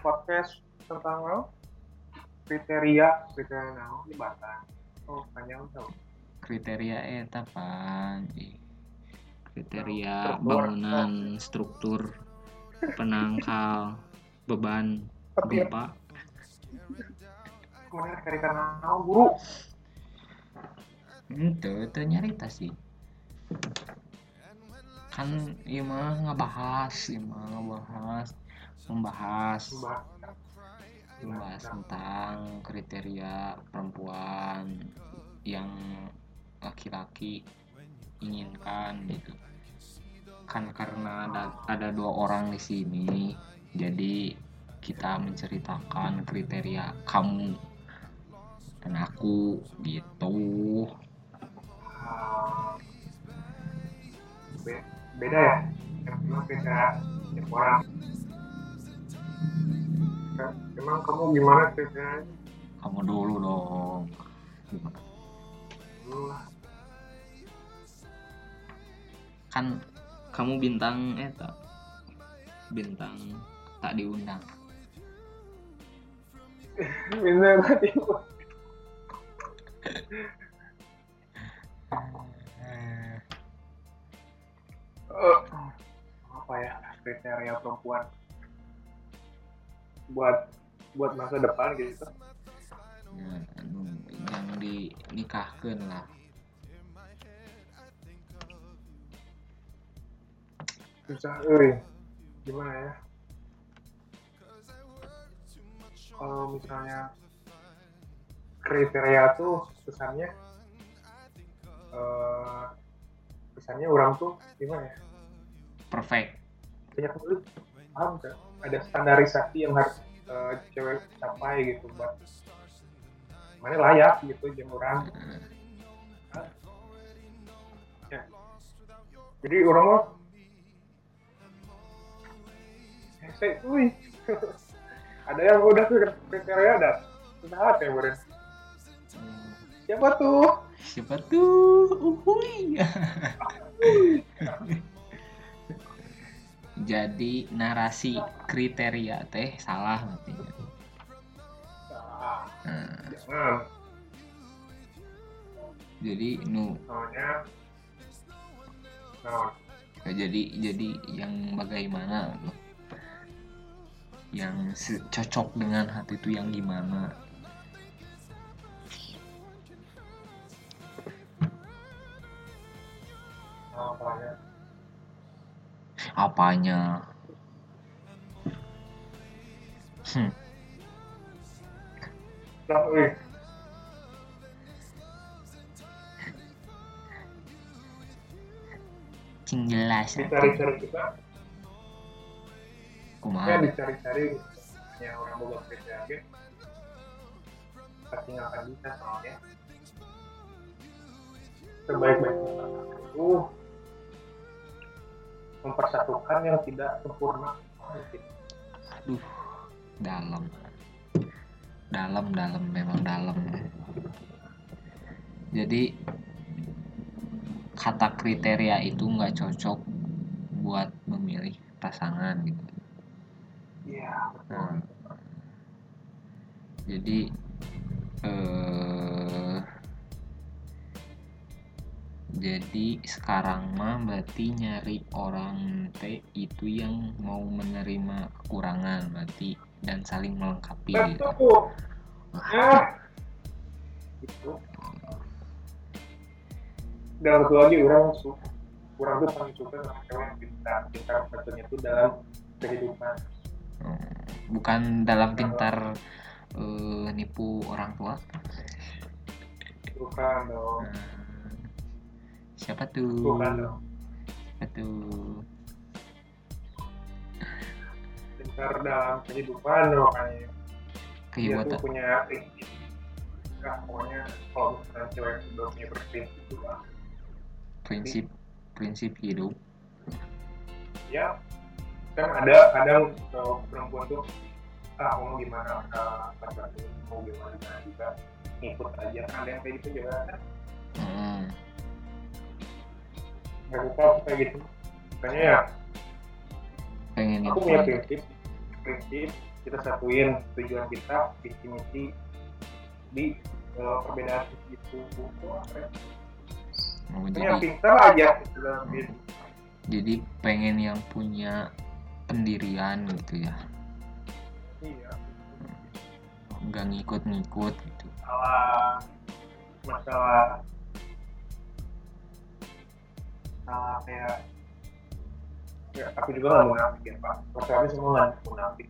podcast tentang apa? kriteria kriteria naon di Batam oh panjang tau kriteria eta pan kriteria Struktur. bangunan struktur penangkal beban gempa kemudian kriteria naon guru. Itu itu nyarita sih kan iya mah ngebahas iya mah ngebahas membahas. Membahas tentang kriteria perempuan yang laki-laki inginkan gitu. Kan karena ada, ada dua orang di sini jadi kita menceritakan kriteria kamu dan aku gitu beda ya yang memang beda tiap orang. Kan, emang kamu gimana kriterianya kamu dulu dong. Gimana? dulu lah. Kan kamu bintang eta bintang tak diundang. Bener tadi Eh, apa ya kriteria perempuan buat buat masa depan gitu. Ya, yang dinikahkan lah. Susah euy gimana ya? Kalau misalnya kriteria tuh kesannya eh kesannya orang tuh gimana ya? Perfect. Banyak banget. Paham kan ada standarisasi yang harus eh, cewek capai gitu buat mana layak gitu jeung orang. Ya. jadi orang mah eh, saya wih. Ada yang udah tuh kriteria ada susah ya beren Hmm, siapa tuh? Siapa tuh? Uhui jadi narasi kriteria teh salah berarti. Ah, Nah, jangan jadi nu soalnya nah jadi jadi yang bagaimana? Yang cocok dengan hati itu yang gimana apanya? Hmm, nah cing jelas dicari-cari ya kumaha? Dicari-cari yang orang boga kriteria pasti nggak akan bisa soalnya. Pasangan itu mempersatukan yang tidak sempurna. Aduh dalam. Dalam dalam memang dalam. Jadi kata kriteria itu nggak cocok buat memilih pasangan gitu. Iya. Nah, jadi eh jadi sekarang mah berarti nyari orang teh itu yang mau menerima kekurangan berarti dan saling melengkapi gitu. betul ah itu dan satu lagi orang su orang tuh paling suka sama cewek yang pintar. Pintar satunya itu dalam kehidupan. Hmm, bukan dalam pintar eh, nipu orang tua. bukan dong. Hmm, siapa tuh? bukan dong Siapa tuh? pintar dalam kehidupan makanya dia Kehidupan tuh punya prinsip enggak pokoknya kalau misalnya cewek sudah punya berprinsip tuh ah, prinsip prinsip hidup. ya kan ada kadang kalau perempuan tuh ah mau gimana ah, laki-laki mau gimana juga ngikut aja kan ada yang kayak gitu juga kan Hmm. Nggak suka aku kayak gitu. Makanya ya pengen aku punya prinsip prinsip kita satuin tujuan kita visi misi di uh, perbedaan itu. Itu apa ya Oh, jadi pintar aja gitu diri jadi pengen yang punya pendirian gitu ya. Iya. Nggak ngikut-ngikut gitu. Masalah masalah masalah kayak ya aku juga nggak munafik ya pak. Masalahnya semua nggak munafik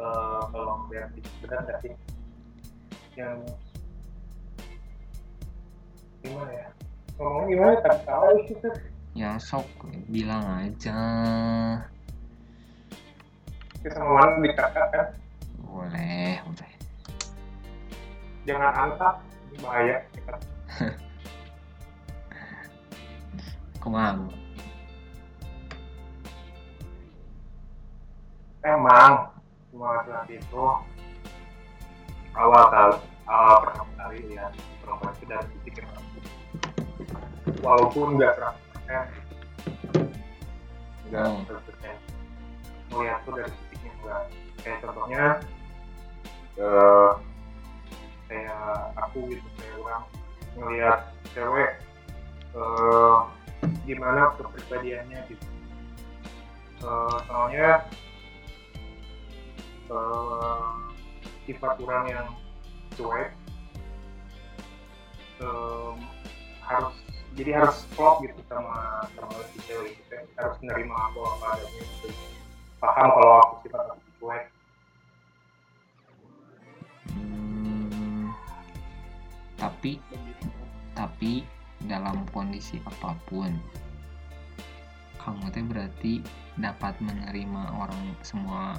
Eh, kalau itu benar nggak sih? Yang gimana ya? Ngomongnya gimana? Tak tahu. Itu ya sok bilang aja. Kita sama mana dikatakan kan? Boleh boleh. Jangan angkat. Ini bahaya. kita ke mana emang semua laki itu awal kali awal pertama kali ya perempuan itu dari titik yang walaupun nggak 100% nggak Oh. 100% melihat tuh dari titiknya enggak kayak contohnya kayak aku gitu kayak orang ngelihat cewek eh gimana kepribadiannya gitu. Eh, soalnya eh, sifat orang yang cuek em, harus jadi harus klop gitu sama sama si cewek gitu ya. harus menerima aku apa adanya gitu paham kalau aku sifat aku cuek. Tapi tapi dalam kondisi apa pun. Kamu teh berarti dapat menerima orang semua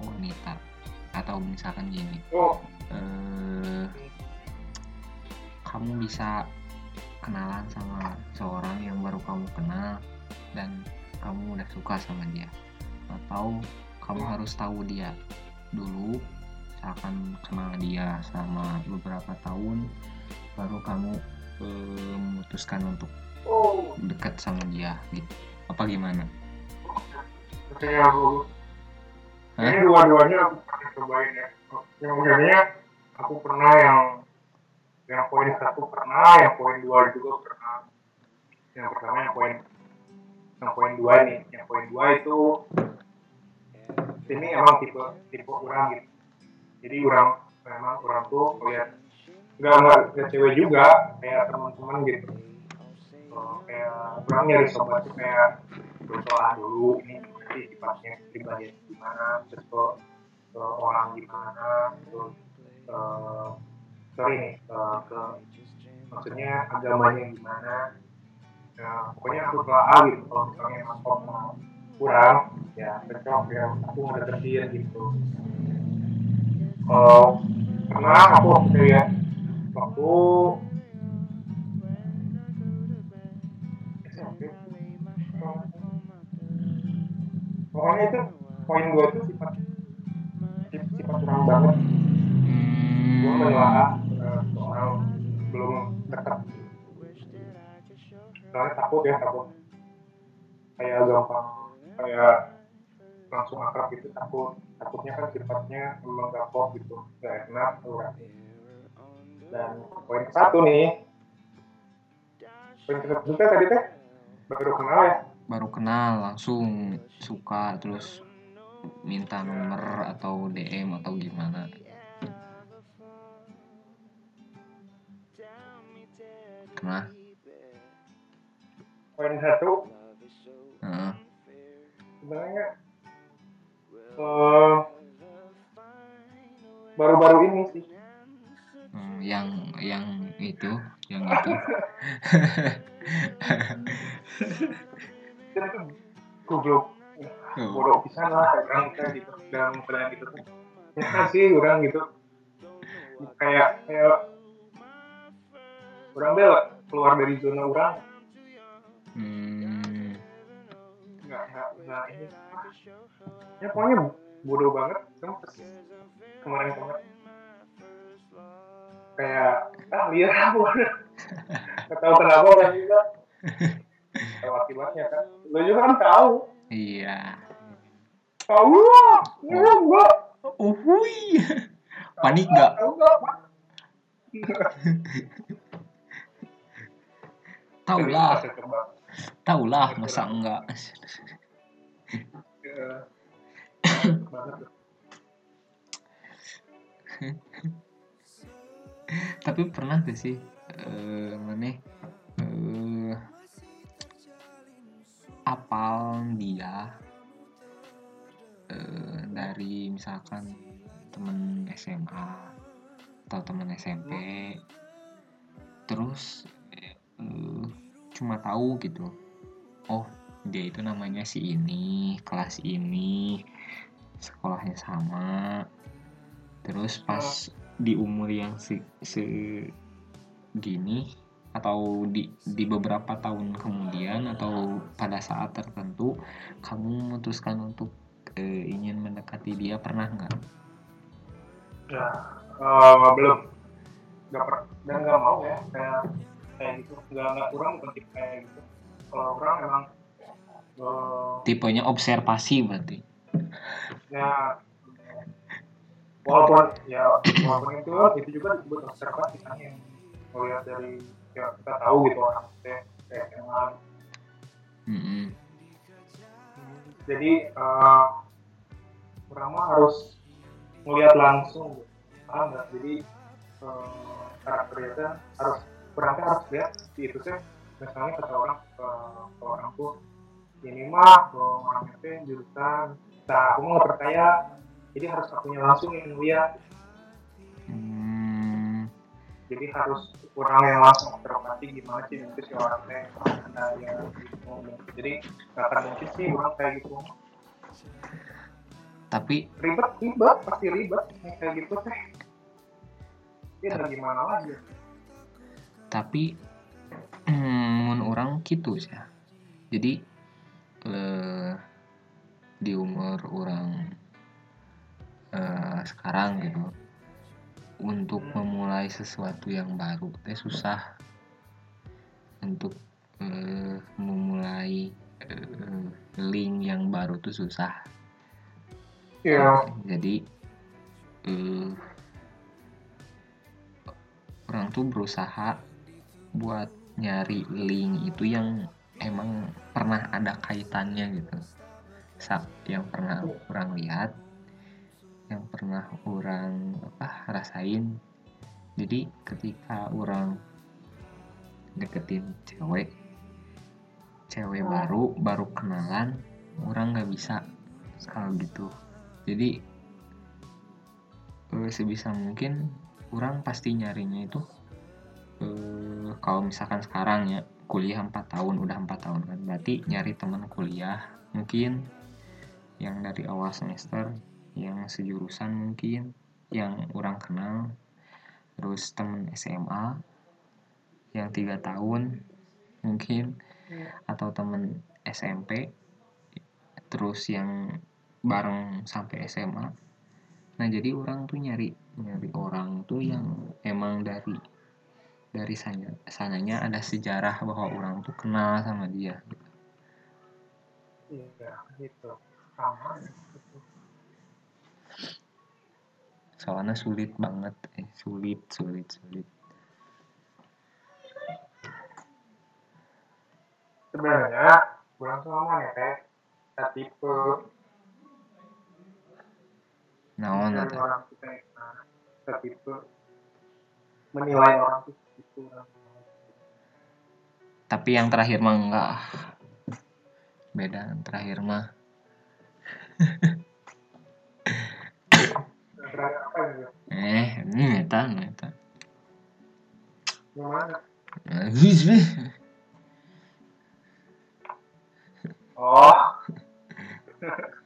wanita. Atau misalkan gini oh. eh, kamu bisa kenalan sama seorang yang baru kamu kenal dan kamu udah suka sama dia. Atau kamu harus tahu dia dulu misalkan kenal dia selama beberapa tahun baru kamu memutuskan untuk oh. dekat sama dia gitu. Apa gimana? Maksudnya aku dua-duanya aku pernah cobain ya. Yang maksudnya aku pernah yang yang poin satu pernah yang poin dua juga pernah. Yang pertama yang poin yang poin dua nih. Yang poin dua itu ini emang tipe tipe orang gitu. Jadi orang memang orang tuh melihat nggak nggak nggak cewek juga. Kayak teman-teman gitu. Oh, kayak orang nyari sobat kayak bersoal dulu. Ini nanti sifatnya pribadi gimana terus kok eh, orang gimana terus eh, sorry nih eh, ke maksudnya agamanya gimana. Nah, pokoknya aku telah gitu. Kalau misalnya emang mau kurang ya cocok ya. Aku ngedeketin gitu. Kalau pernah aku waktu ya waktu pokoknya itu poin dua itu sifat sif- sifat kurang banget. Gue hmm, menelaah eh, soal belum dekat soalnya takut ya takut. Kayak gampang kayak langsung akrab gitu takut. Takutnya kan sifatnya memang gak pop gitu gak enak orang dan poin ke satu nih. Poin ke satu teh tadi teh. Baru kenal ya? Baru kenal langsung suka terus minta nomor atau DM atau gimana. Nah, poin satu. Heeh. sebenarnya eh, baru-baru ini sih yang yang itu yang itu. Tuh goblok. Oh, bodoh pisan lah orang kita gitu dalam keadaan gitu. Ya sih orang gitu. Kayak kayak orang deh keluar dari zona orang. Hmm, nggak nggak nggak ini. Ya pokoknya bodoh banget. Kan kemarin kemarin kayak ah lihat aku nggak tahu kenapa orang juga. Tahu akibatnya kan? Lo juga kan tahu. Iya. Tahu lah ya gua. Uhui panik gak tahu nggak Jadi lah tau lah masa enggak ya, banget. Tapi pernah gak sih eh mana eh apal dia eh, dari misalkan temen SMA atau temen SMP terus eh, cuma tahu gitu oh dia itu namanya si ini kelas ini sekolahnya sama. Terus pas di umur yang se segini atau di di beberapa tahun kemudian atau pada saat tertentu kamu memutuskan untuk eh, ingin mendekati dia pernah nggak? ya eh, belum nggak per dan nggak mau ya kayak kayak gitu nggak nggak kurang bukan tipe kayak gitu kalau orang emang eh, Tipenya observasi berarti. ya walaupun ya walaupun itu itu juga disebut observasi kan yang melihat dari ya kita tahu gitu orang kayak emang Mm-mm. jadi eh orang mah harus melihat langsung gitu. paham nggak jadi eh, karakternya harus orang teh harus lihat di itu teh misalnya kata orang eh, ke orang tuh ini mah kalau orangnya teh jurusan nah aku mau nggak percaya jadi harus akunya langsung yang lihat Hmm, jadi harus kurang yang langsung observasi gimana sih nanti si orang teh ada yang gitu. Jadi nggak akan mungkin sih orang kayak gitu. Tapi ribet ribet pasti ribet kayak gitu teh. Ya gimana lagi? Tapi hmm, mun orang gitu sih jadi eh, di umur orang eh, sekarang gitu. Untuk memulai sesuatu yang baru teh susah. Untuk eh, memulai eh, link yang baru tuh susah. Ya jadi eh, orang tuh berusaha buat nyari link itu yang emang pernah ada kaitannya gitu. Yang pernah orang lihat yang pernah orang apa rasain. Jadi ketika orang deketin cewek cewek baru baru kenalan orang nggak bisa kalau gitu. Jadi eh, sebisa mungkin orang pasti nyarinya itu eh, kalau misalkan sekarang ya kuliah 4 tahun udah 4 tahun kan berarti nyari teman kuliah mungkin yang dari awal semester yang sejurusan mungkin yang orang kenal. Terus temen SMA yang tiga tahun mungkin atau temen SMP terus yang bareng sampai SMA nah jadi orang tuh nyari nyari orang tuh yang emang dari dari sana, sananya ada sejarah bahwa orang tuh kenal sama dia iya gitu. Sama soalnya sulit banget. Eh sulit sulit sulit. Sebenarnya kurang sama ya teh. Tipe. Dari eta orang kita nah, tipe. Menilai orang gitu tapi yang terakhir mah enggak. Beda yang terakhir mah É, não é, tá, não é, tá. Não é, né? Ó.